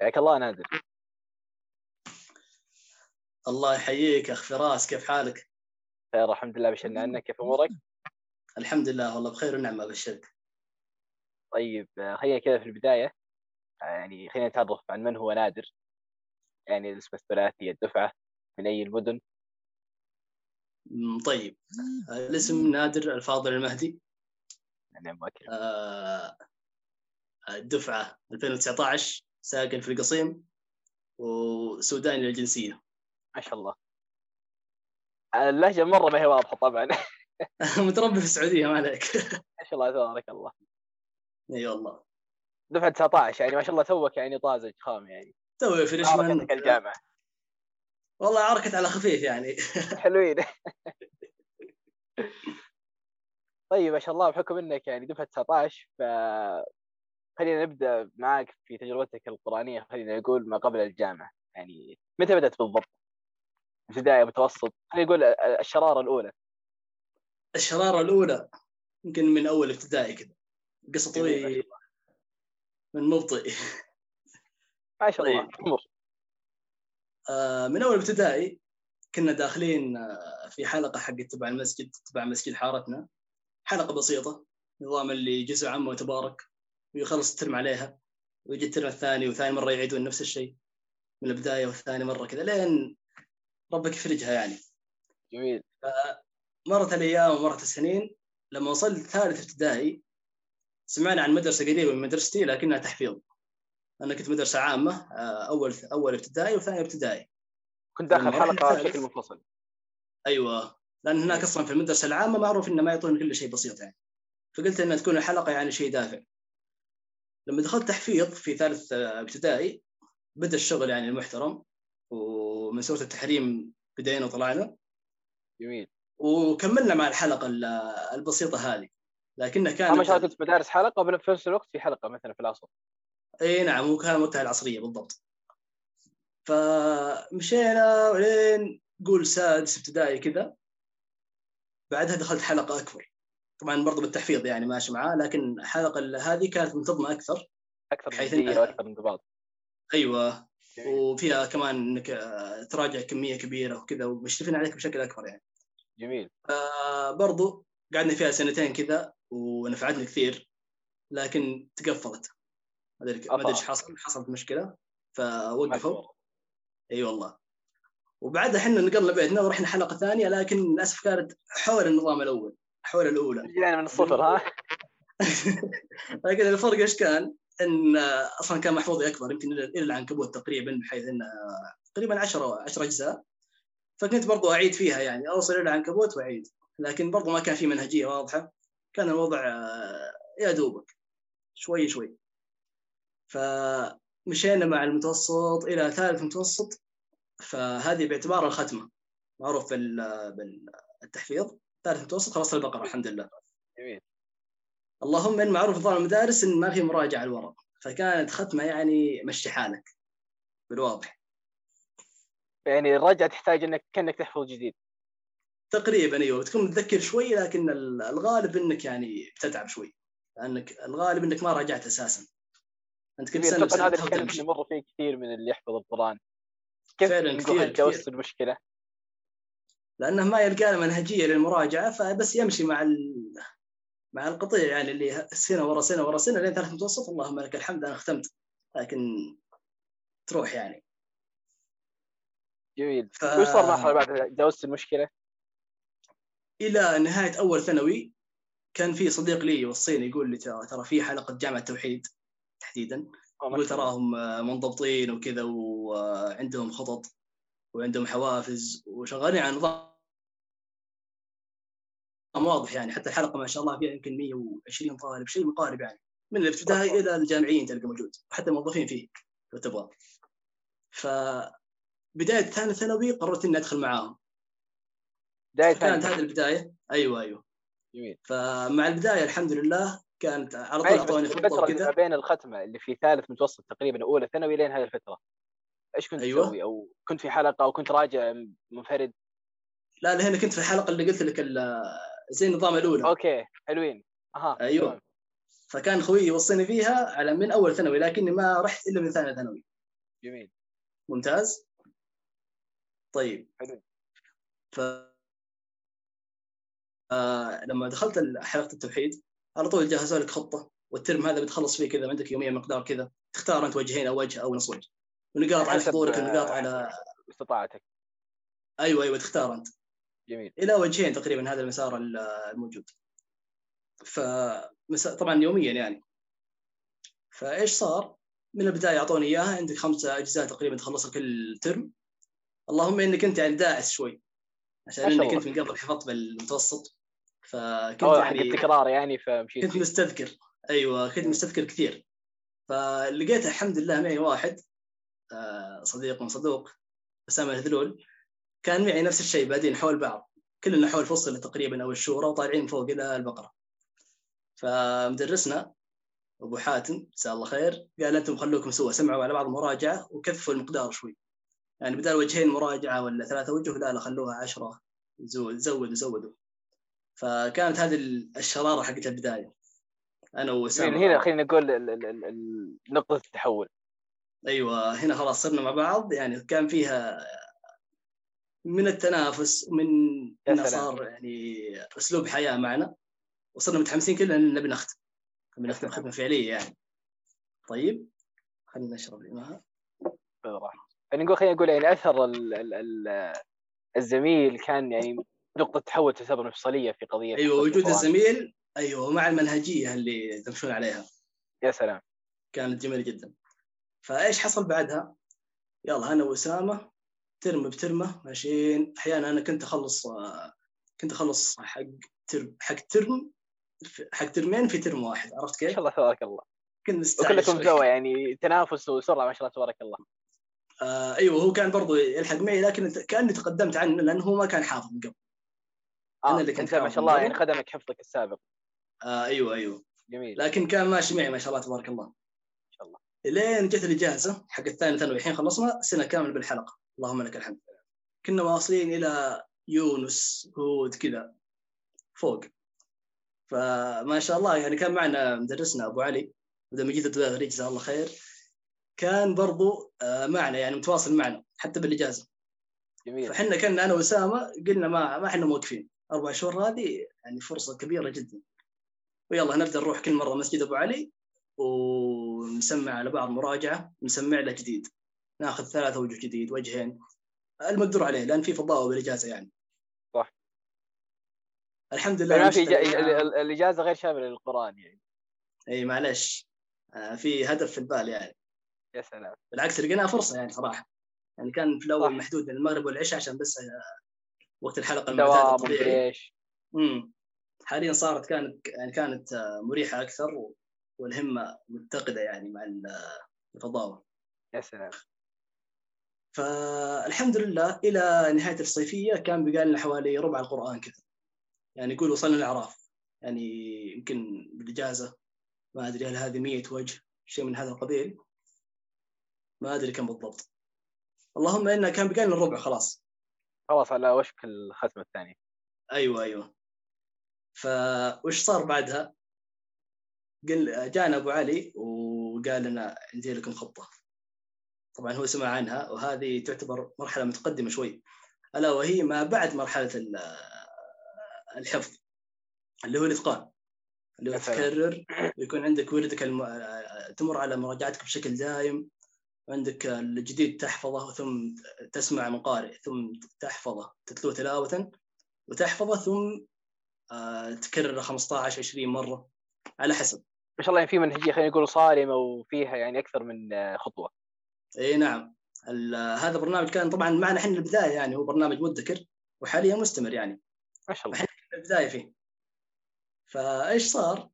حياك الله نادر. الله يحييك اخ فراس كيف حالك؟ خير الحمد لله بشرنا عنك كيف أمورك؟ الحمد لله والله بخير ونعمة أبشرك. طيب آه، خلينا كذا في البداية. آه، يعني خلينا نتعرف عن من هو نادر. يعني الاسم الثلاثي الدفعة من أي المدن؟ طيب. الاسم نادر الفاضل المهدي. يعني مؤكد. آه، الدفعة 2019 ساكن في القصيم وسوداني الجنسيه ما شاء الله. اللهجة مرة ما هي واضحة طبعا. متربي في السعودية ما عليك. ما شاء الله تبارك الله. إي والله. دفعة 19 يعني ما شاء الله توك يعني طازج خام يعني. توي فريشمان الجامعة. والله عركت على خفيف يعني. حلوين. طيب ما شاء الله بحكم إنك يعني دفعة 19 ف خلينا نبدأ معاك في تجربتك القرآنية خلينا نقول ما قبل الجامعة. يعني متى بدأت بالضبط؟ ابتدائي متوسط خلينا نقول الشرارة الأولى. الشرارة الأولى يمكن من أول ابتدائي كذا قصه طويل من مبطئ ما شاء الله طيب. امور آه، من أول ابتدائي كنا داخلين آه، في حلقة حق تبع المسجد تبع مسجد حارتنا. حلقة بسيطة نظام اللي جزء عامه وتبارك ويخلص الترم عليها ويجي الترم الثاني وثاني مرة يعيدون نفس الشيء من البداية والثاني مرة كذا لين ربك يفرجها يعني. جميل. مرت الأيام ومرت السنين لما وصلت ثالث ابتدائي سمعنا عن مدرسة قريبة من مدرستي لكنها تحفيظ. أنا كنت مدرسة عامة آه، أول أول ابتدائي وثاني ابتدائي. كنت داخل حلقة. بشكل منفصل أيوه. لأن هناك أصلا في المدرسة العامة معروف إنه ما يعطون كل شيء بسيط يعني. فقلت إنها تكون الحلقة يعني شيء دافع. لما دخلت تحفيظ في ثالث ابتدائي بدأ الشغل يعني المحترم ومن سوره التحريم بدينا وطلعنا. جميل. وكملنا مع الحلقة ال- البسيطة هذه. ما شاء الله كانت كنت في مدارس حلقة وفي نفس الوقت في حلقة مثلا في الاصل إي نعم وكان وقتها العصرية بالضبط. فمشينا ولين قول سادس ابتدائي كذا. بعدها دخلت حلقة أكبر. طبعا برضو بالتحفيظ يعني ماشي معاه لكن الحلقة ال- هذه كانت منتظمة أكثر أكثر إنها- وأكثر انضباط. أيوه. وفيها كمان إنك آه، تراجع كمية كبيرة وكذا ومشرفين عليك بشكل أكبر يعني. جميل. آه، برضو قعدنا فيها سنتين كذا ونفعتني كثير لكن تقفلت. ما أدري ما أدري إيش حصل حصلت مشكلة فوقفوا. أي والله. وبعدها إحنا نقلنا بيتنا ورحنا حلقة ثانية لكن للأسف كانت حول النظام الأول. حول الأولى. جينا من الصفر ها؟ لكن الفرق إيش كان؟ إن أصلا كان محفوظي أكبر يمكن إلى العنكبوت تقريبا بحيث انه تقريبا 10 10 أجزاء. فكنت برضو أعيد فيها يعني أوصل إلى العنكبوت وأعيد. لكن برضو ما كان في منهجية واضحة. كان الوضع آه، يا دوبك. شوي شوي. فمشينا مع المتوسط إلى ثالث متوسط. فهذه باعتبار الختمة. معروف بال- بالتحفيظ. ثالث متوسط خلصت البقرة الحمد لله. جميل. اللهم إن معروف نظام المدارس إن ما في مراجعة الورق فكانت ختمة يعني مشي حالك بالواضح. يعني الرجعة تحتاج انك كأنك تحفظ جديد. تقريبا أيوه. تكون متذكر شوي لكن ال- الغالب إنك يعني بتتعب شوي. لانك الغالب إنك ما راجعت أساسا. أنت كل. سنة هذا بسنه اللي يمر فيه كثير من اللي يحفظ القرآن. كيف فعلاً كثير- كثير. المشكلة؟ لأنه ما يلقى له منهجية للمراجعة فبس يمشي مع ال... مع القطيع يعني اللي سنة ورا سنة ورا سنة لين ثالث متوسط. اللهم لك الحمد أنا ختمت. لكن تروح يعني. جميل. ف- وش صار مرحله بعد؟ تجاوزت المشكلة؟ إلى نهاية أول ثانوي كان في صديق لي يوصيني يقول لي ترى في حلقة جامعة التوحيد تحديدا. آه، يقول. تراهم منضبطين وكذا وعندهم خطط. وعندهم حوافز وشغالين على نظام واضح يعني. حتى الحلقة ما شاء الله فيها يمكن 120 طالب شيء مقارب يعني. من الابتدائي إلى الجامعيين تلقى موجود وحتى الموظفين فيه لو تبغى. ف بداية ثاني ثانوي قررت إني أدخل معاهم. بداية كانت. هذه البداية. أيوه أيوه. جميل. فمع البداية الحمد لله كانت على طول أعطوني خطة ما بين الختمة اللي في ثالث متوسط تقريبا أولى ثانوي لين هذه الفترة. إيش كنت أيوة. تسوي؟ أو كنت في حلقة أو كنت راجع منفرد؟ لا لا هنا كنت في الحلقة اللي قلت لك زي النظام الأولى. okay حلوين. أها. تمام. فكان خويي يوصيني فيها على من أول ثانوي لكني ما رحت إلا من ثانية ثانوي. جميل. ممتاز؟ طيب. حلو. ف آه لما دخلت حلقة التوحيد على طول جهزوا لك خطة والترم هذا بتخلص فيه كذا عندك يوميا مقدار كذا تختار أنت وجهين أو وجه أو نص وجه. ونقاط على حسب، حضورك آه، ونقاط على استطاعتك. أيوه أيوه تختار أنت. جميل. إلى وجهين تقريبا هذا المسار ال- الموجود. ف طبعا يوميا يعني. فإيش صار؟ من البداية أعطوني إياها. عندك خمسة أجزاء تقريبا تخلصها كل ترم اللهم إنك أنت يعني داعس شوي. عشان إنك. أنت من قبل حفظت بالمتوسط. فكنت يعني التكرار يعني فمشيت. كنت. مستذكر. أيوه كنت مستذكر كثير. فلقيت الحمد لله معي واحد. آه، صديق من صدوق أسامة الهذلول كان معي نفس الشيء بعدين حول بعض. كلنا حول فصل تقريبا أو الشورى وطالعين فوق إلى البقرة. فمدرسنا أبو حاتم جزاه الله خير قال أنتم خلوكم سوا سمعوا على بعض مراجعة وكثفوا المقدار شوي. يعني بدال وجهين مراجعة ولا ثلاثة وجه لا لا خلوها عشرة زو- زودوا زودوا. فكانت هذه الشراره حقت البداية. أنا وأسامة. يعني هنا خلينا نقول نقطة التحول. أيوه هنا خلاص صرنا مع بعض. يعني كان فيها من التنافس من يا إنه. صار يعني أسلوب حياة معنا. وصرنا متحمسين كلنا نبي نختم. نبي نختم ختمه فعلية يعني. طيب خلينا نشرب بالراحة. يعني نقول خلينا نقول يعني أثر ال- ال- ال- الزميل كان يعني نقطة تحول تعتبر مفصلية في قضية أيوه وجود. الزميل أيوه مع المنهجية اللي تمشون عليها. يا سلام. كانت جميلة جدا. فايش حصل بعدها؟ يلا أنا واسامة ترم بترمة ماشيين أحيانا أنا كنت اخلص آه، كنت اخلص حق ترم حق ترم حق ترمين في ترم واحد عرفت ما كيف؟ شاء الله تبارك الله كنت مستعجل وكلكم. سوا يعني تنافس وسرعة ما شاء الله تبارك الله آه أيوه هو كان برضو يلحق معي لكن كأني تقدمت عنه لأنه هو ما كان حافظ قبل آه أنا اللي كنت ما شاء الله يعني. خدمك حفظك السابق آه أيوه أيوه جميل لكن كان ماشي معي ما شاء الله تبارك ما الله لين جت الإجازة حق الثاني ثانوي الحين خلصنا سنة كاملة بالحلقة. اللهم لك الحمد. كنا واصلين إلى يونس هود كذا فوق. فما شاء الله يعني كان معنا مدرسنا أبو علي بدل ما جيت الدغري جزاه الله خير. كان برضو آه، معنا يعني متواصل معنا حتى بالإجازة. جميل. فاحنا كنا أنا وأسامة قلنا ما ما إحنا موقفين. أربع شهور هذه يعني فرصة كبيرة جدا. ويلا نبدأ نروح كل مرة مسجد أبو علي. ونسمع على بعض مراجعة نسمع له جديد. ناخذ ثلاثة وجه جديد وجهين. المقدور عليه لأن في فضاء بالاجازه يعني. صح. الحمد لله يعني ما في نشتغل إجا- ال- ال- الإجازة غير شاملة للقرآن يعني. إي معلش آه، في هدف في البال يعني. يا سلام. بالعكس لقيناها فرصة يعني صراحة. يعني كان في الأول. محدود المغرب والعشاء عشان بس آه، وقت الحلقة المعتادة الطبيعي. امم حاليا صارت كانت يعني كانت آه، مريحة أكثر و- والهمة متقدة يعني مع ال- الفضاوة. يا سلام. فالحمد لله إلى نهاية الصيفية كان بقى لنا حوالي ربع القرآن كذا. يعني يقول وصلنا الأعراف. يعني يمكن بالإجازة. ما أدري هل هذه 100 وجه شيء من هذا القبيل. ما أدري كم بالضبط. اللهم إنه كان بقى لنا الربع خلاص. خلاص على وشك الختمة الثانية. أيوه أيوه. فوش صار بعدها؟ قل جانا أبو علي وقال لنا عندي لكم خطة. طبعا هو سمع عنها وهذه تعتبر مرحلة متقدمة شوي. ألا وهي ما بعد مرحلة ال- الحفظ اللي هو الإتقان. اللي هو. تكرر ويكون عندك وردك الم... تمر على مراجعتك بشكل دائم عندك الجديد تحفظه ثم تسمع من قارئ ثم تحفظه تتلوه تلاوة وتحفظه ثم تكرره 15 20 مرة على حسب. ما شاء الله يعني في منهجية خلينا نقول صارمة وفيها يعني أكثر من آه، خطوة. إي نعم. ال- هذا برنامج كان طبعا معنا إحنا البداية يعني هو برنامج مدكر وحاليا مستمر يعني. ما شاء الله. البداية فيه. فإيش صار؟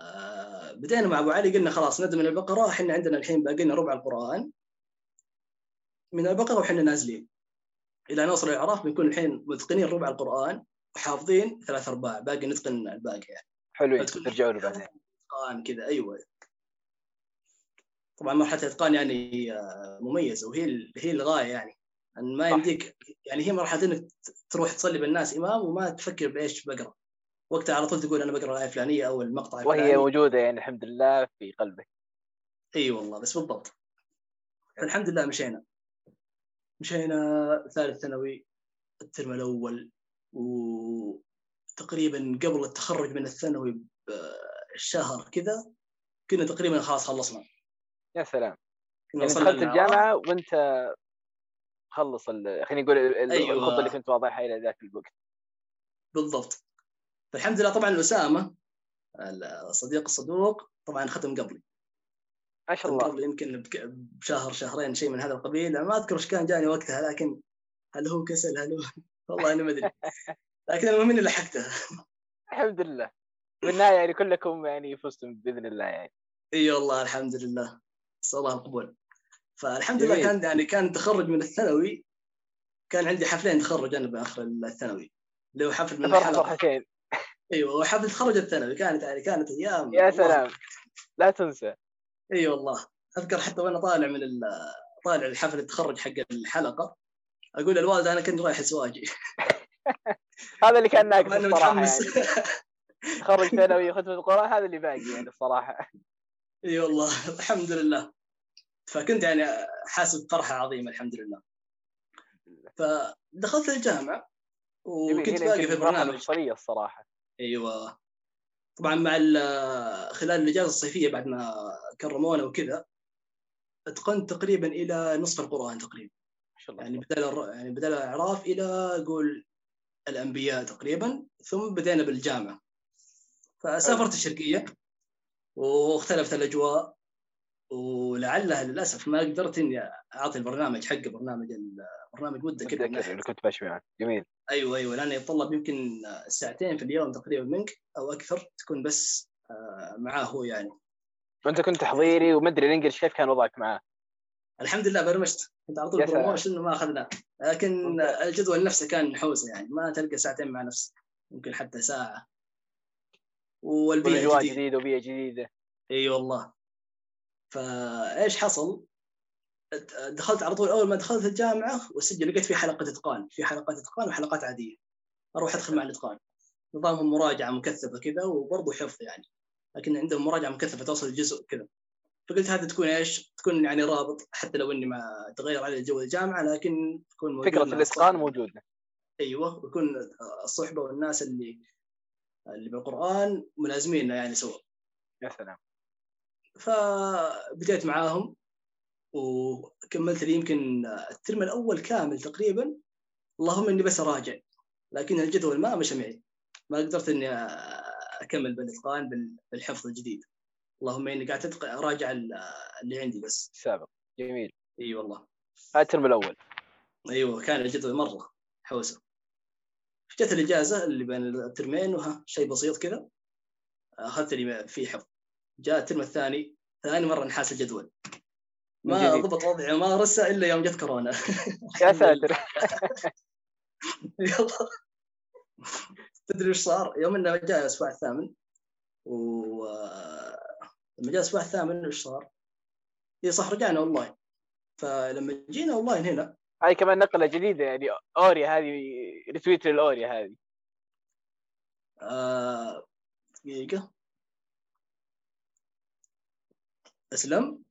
آه بدينا مع أبو علي قلنا خلاص نبدا من البقرة. إحنا عندنا الحين باقي لنا ربع القرآن. من البقرة وحنا نازلين. إلى نوصل الأعراف بنكون الحين متقنين ربع القرآن وحافظين ثلاث أرباع. باقي نتقن الباقي يعني. حلوين فتكون ترجعوا له بعدين إتقان كذا. أيوه. طبعا مرحلة الإتقان يعني آه، مميزة وهي هي الغاية يعني. ان ما صح. يمديك يعني هي مرحلة إنك تروح تصلي بالناس إمام وما تفكر بإيش بقرأ. وقتها على طول تقول أنا بقرأ الآية الفلانية أو المقطع وهي الفلاني موجودة يعني الحمد لله في قلبك. إي والله بس بالضبط. يا فالحمد لله مشينا. مشينا ثالث ثانوي الترم الأول وتقريبا قبل التخرج من الثانوي بشهر كذا كنا تقريبا خلاص خلصنا. يا سلام. يعني دخلت. الجامعة وانت خلص ال- ال- أيوة. الخطة اللي كنت واضحها إلى ذاك الوقت. بالضبط. فالحمد لله طبعا اسامه الصديق الصدوق طبعا ختم قبلي. ما شاء الله. قبلي يمكن بشهر شهرين شيء من هذا القبيل. أنا ما أذكر إيش كان جاني وقتها لكن هل هو كسل؟ هل هو؟ والله أنا ما أدري. لكن المهم إني لحقتها. الحمد لله. بالنهاية يعني كلكم يعني فزتم بإذن الله يعني. إي والله الحمد لله. نسال الله القبول فالحمد لله. كان يعني كان تخرج من الثانوي كان عندي حفلين تخرج أنا بآخر الثانوي. اللي هو حفل من فرحتين أيوه وحفل تخرج الثانوي. كانت يعني كانت أيام يا. سلام. لا تنسى. إي والله. أذكر حتى وأنا طالع من ال- طالع الحفل التخرج حق الحلقة أقول للوالده أنا كنت رايح زواجي هذا اللي كان ناقص الصراحة يعني. تخرج ثانوي ختمه القران هذا اللي باقي يعني الصراحة. إي والله الحمد لله. فكنت يعني حاسس بفرحه عظيمة الحمد لله. فدخلت الجامعة وكنت باقي في البرنامج. المفصليه الصراحة. أيوه. طبعا مع ال- خلال الإجازة الصيفية بعد ما كرمونا وكذا اتقنت تقريبا إلى نصف القرآن تقريبا. ما شاء الله يعني بدل يعني بدل الإعراف إلى أقول الأنبياء تقريبا ثم بدينا بالجامعة. فسافرت الشرقية واختلفت الأجواء ولعلها للأسف ما قدرت إني أعطي البرنامج حقه برنامج برنامج مده كذا. اللي كنت ماشي معه جميل. أيوه أيوه لأنه يتطلب يمكن ساعتين في اليوم تقريبا منك أو أكثر تكون بس آه، معاه هو يعني. وأنت كنت تحضيري ومدري الانجلش كيف كان وضعك معاه؟ الحمد لله برمجت. كنت على طول. بروموشن وما اخذناه لكن. الجدول نفسه كان نحوسه يعني ما تلقى ساعتين مع نفسك. يمكن حتى ساعة. والبيئه جديده جديده وبيئه جديدة. إي والله. فإيش حصل؟ دخلت على طول أول ما دخلت الجامعة وسجل لقيت في حلقة إتقان في حلقات إتقان وحلقات عادية. أروح أدخل مع الإتقان. نظامهم مراجعة مكثفة كذا وبرضه حفظ يعني. لكن عندهم مراجعة مكثفة توصل الجزء كذا. فقلت هذه تكون إيش؟ تكون يعني رابط حتى لو إني ما تغير علي جو الجامعة لكن تكون موجود فكرة الإتقان. موجودة. أيوه ويكون الصحبة والناس اللي اللي بالقرآن ملازميننا يعني سوا يا سلام. فبديت معاهم وكملت لي يمكن الترم الأول كامل تقريبا. اللهم إني بس أراجع لكن الجدول ما مشى معي. ما قدرت إني أكمل بالإتقان بال- بالحفظ الجديد. اللهم إني قاعد أراجع ال- اللي عندي بس. السابق جميل. إي والله. هذا الترم الأول. إيوه كان الجدول مرة حوسة. جت الإجازة اللي بين الترمين وها شيء بسيط كذا أخذت لي فيه حفظ جاء الترم الثاني ثاني مرة نحاس الجدول ما. ضبط وضعي ممارسه إلا يوم جت كورونا يا. ساتر يلا تدري إيش صار؟ يوم إنه جاء الأسبوع الثامن و لما جاء الأسبوع الثامن إيش صار؟ اي صح رجعنا أونلاين فلما جينا أونلاين هنا هذه كمان نقلة جديدة يعني اوريا هذه retweet للاوريا هذه. آه، دقيقة. أسلم.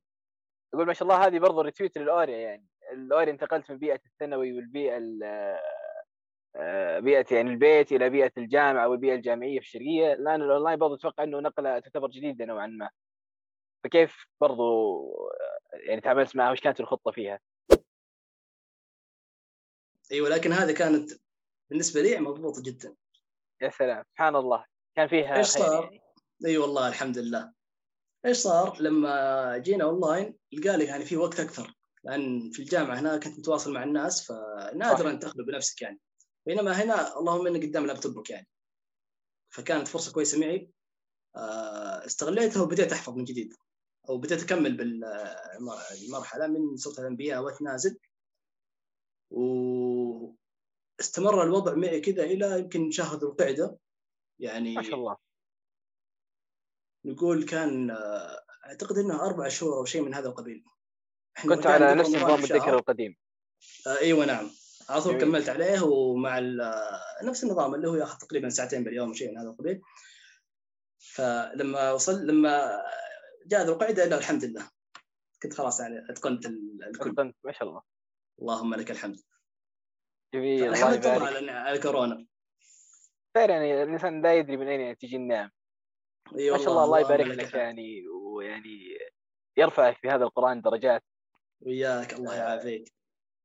أقول ما شاء الله هذه برضو retweet للاوريا يعني. الاوريا انتقلت من بيئة الثانوي والبيئة ال- آه، بيئة يعني البيت إلى بيئة الجامعة والبيئة الجامعية في الشرقية. الآن الأونلاين برضو أتوقع إنه نقلة تعتبر جديدة نوعا ما. فكيف برضو آه، يعني تعاملت معها؟ وش كانت الخطة فيها؟ أيوه لكن هذه كانت بالنسبة لي مضبوطة جدا. يا سلام سبحان الله. كان فيها خير صار؟ يعني. إي والله الحمد لله. إيش صار؟ لما جينا أونلاين لقى لي يعني في وقت أكثر. لأن في الجامعة هناك كنت متواصل مع الناس فنادرا تخلو بنفسك يعني. بينما هنا اللهم إنك قدام لابتوبك يعني. فكانت فرصة كويسة معي. آه، استغليتها وبديت أحفظ من جديد. أو بديت أكمل بالمرحلة من سوره الأنبياء واتنازل واستمر الوضع معي كذا إلى يمكن شهر ذو القعده يعني ما شاء الله. نقول كان آه، أعتقد إنه أربع شهور أو شيء من هذا القبيل. كنت على نفس نظام. الذكر القديم. آه إيوه نعم. على طول. كملت عليه ومع آه، نفس النظام اللي هو ياخذ تقريبا ساعتين باليوم شيء من هذا القبيل. فلما وصل لما جاء ذو القعدة لا الحمد لله. كنت خلاص يعني أتقنت ال- الكل. أتقنت ما شاء الله. اللهم لك الحمد. جميل الحمد لله يبارك. على على كورونا. خير يعني الإنسان لا يدري من أين تجي النعم. إي ما شاء الله الله يبارك لك. يعني ويعني يرفعك في هذا القرآن درجات. وياك الله يعافيك.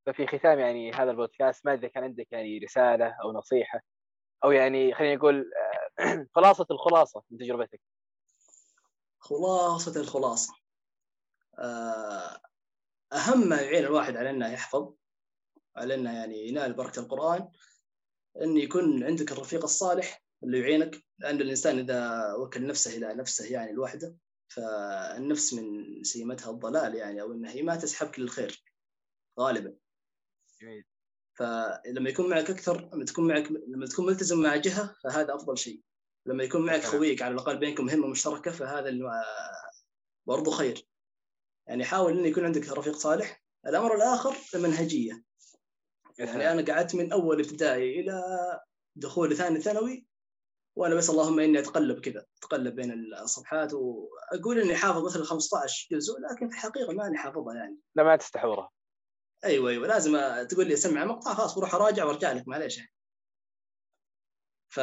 ففي ختام يعني هذا البودكاست ما أدري كان عندك يعني رسالة أو نصيحة أو يعني خلينا نقول آه، خلاصة الخلاصة من تجربتك. خلاصة الخلاصة. آه، أهم ما يعين الواحد على أنه يحفظ على أنه يعني ينال بركة القرآن أن يكون عندك الرفيق الصالح اللي يعينك لأن الإنسان إذا وكل نفسه إلى نفسه يعني لوحده فالنفس من سيمتها الضلال يعني أو أنها هي ما تسحبك للخير غالبا. جميل. فلما يكون معك أكثر لما تكون معك لما تكون ملتزم مع جهة فهذا أفضل شيء. لما يكون معك. خويك على الأقل بينكم مهمة مشتركة فهذا برضو خير. يعني حاول أن يكون عندك رفيق صالح. الأمر الآخر المنهجية. يعني أنا قعدت من أول ابتدائي إلى دخول ثاني ثانوي وأنا بس اللهم إني أتقلب كذا أتقلب بين الصفحات وأقول إني حافظ مثلا 15 جزء لكن في الحقيقة ماني حافظها يعني. لا ما تستحضرها. أيوه أيوه. لازم تقول لي اسمع مقطع خلاص بروح أراجع وأرجع لك معليش. يعني. ف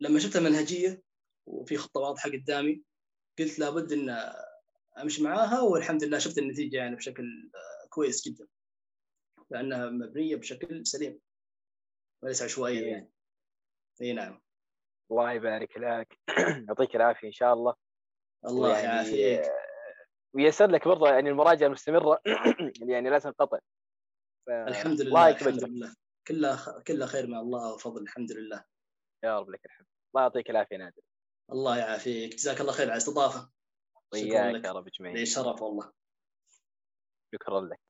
لما شفت المنهجيه وفي خطة واضحة قدامي قلت لابد إن أمشي معاها والحمد لله شفت النتيجة يعني بشكل آه، كويس جدا. لأنها مبنية بشكل سليم وليس عشوائيا يعني. إي نعم. الله يبارك لك. يعطيك العافية إن شاء الله. الله يعافيك. ويسر لك برضه يعني المراجعة المستمرة. يعني لا تنقطع. ف- الحمد الله لله يكتب الحمد. لله. كلها كلها خير من الله وفضل الحمد لله. يا رب لك الحمد. الله يعطيك العافية نادر. الله يعافيك. جزاك الله خير على الاستضافة. شكرا لك. يا رب اجمعين لي شرف والله. شكرا لك.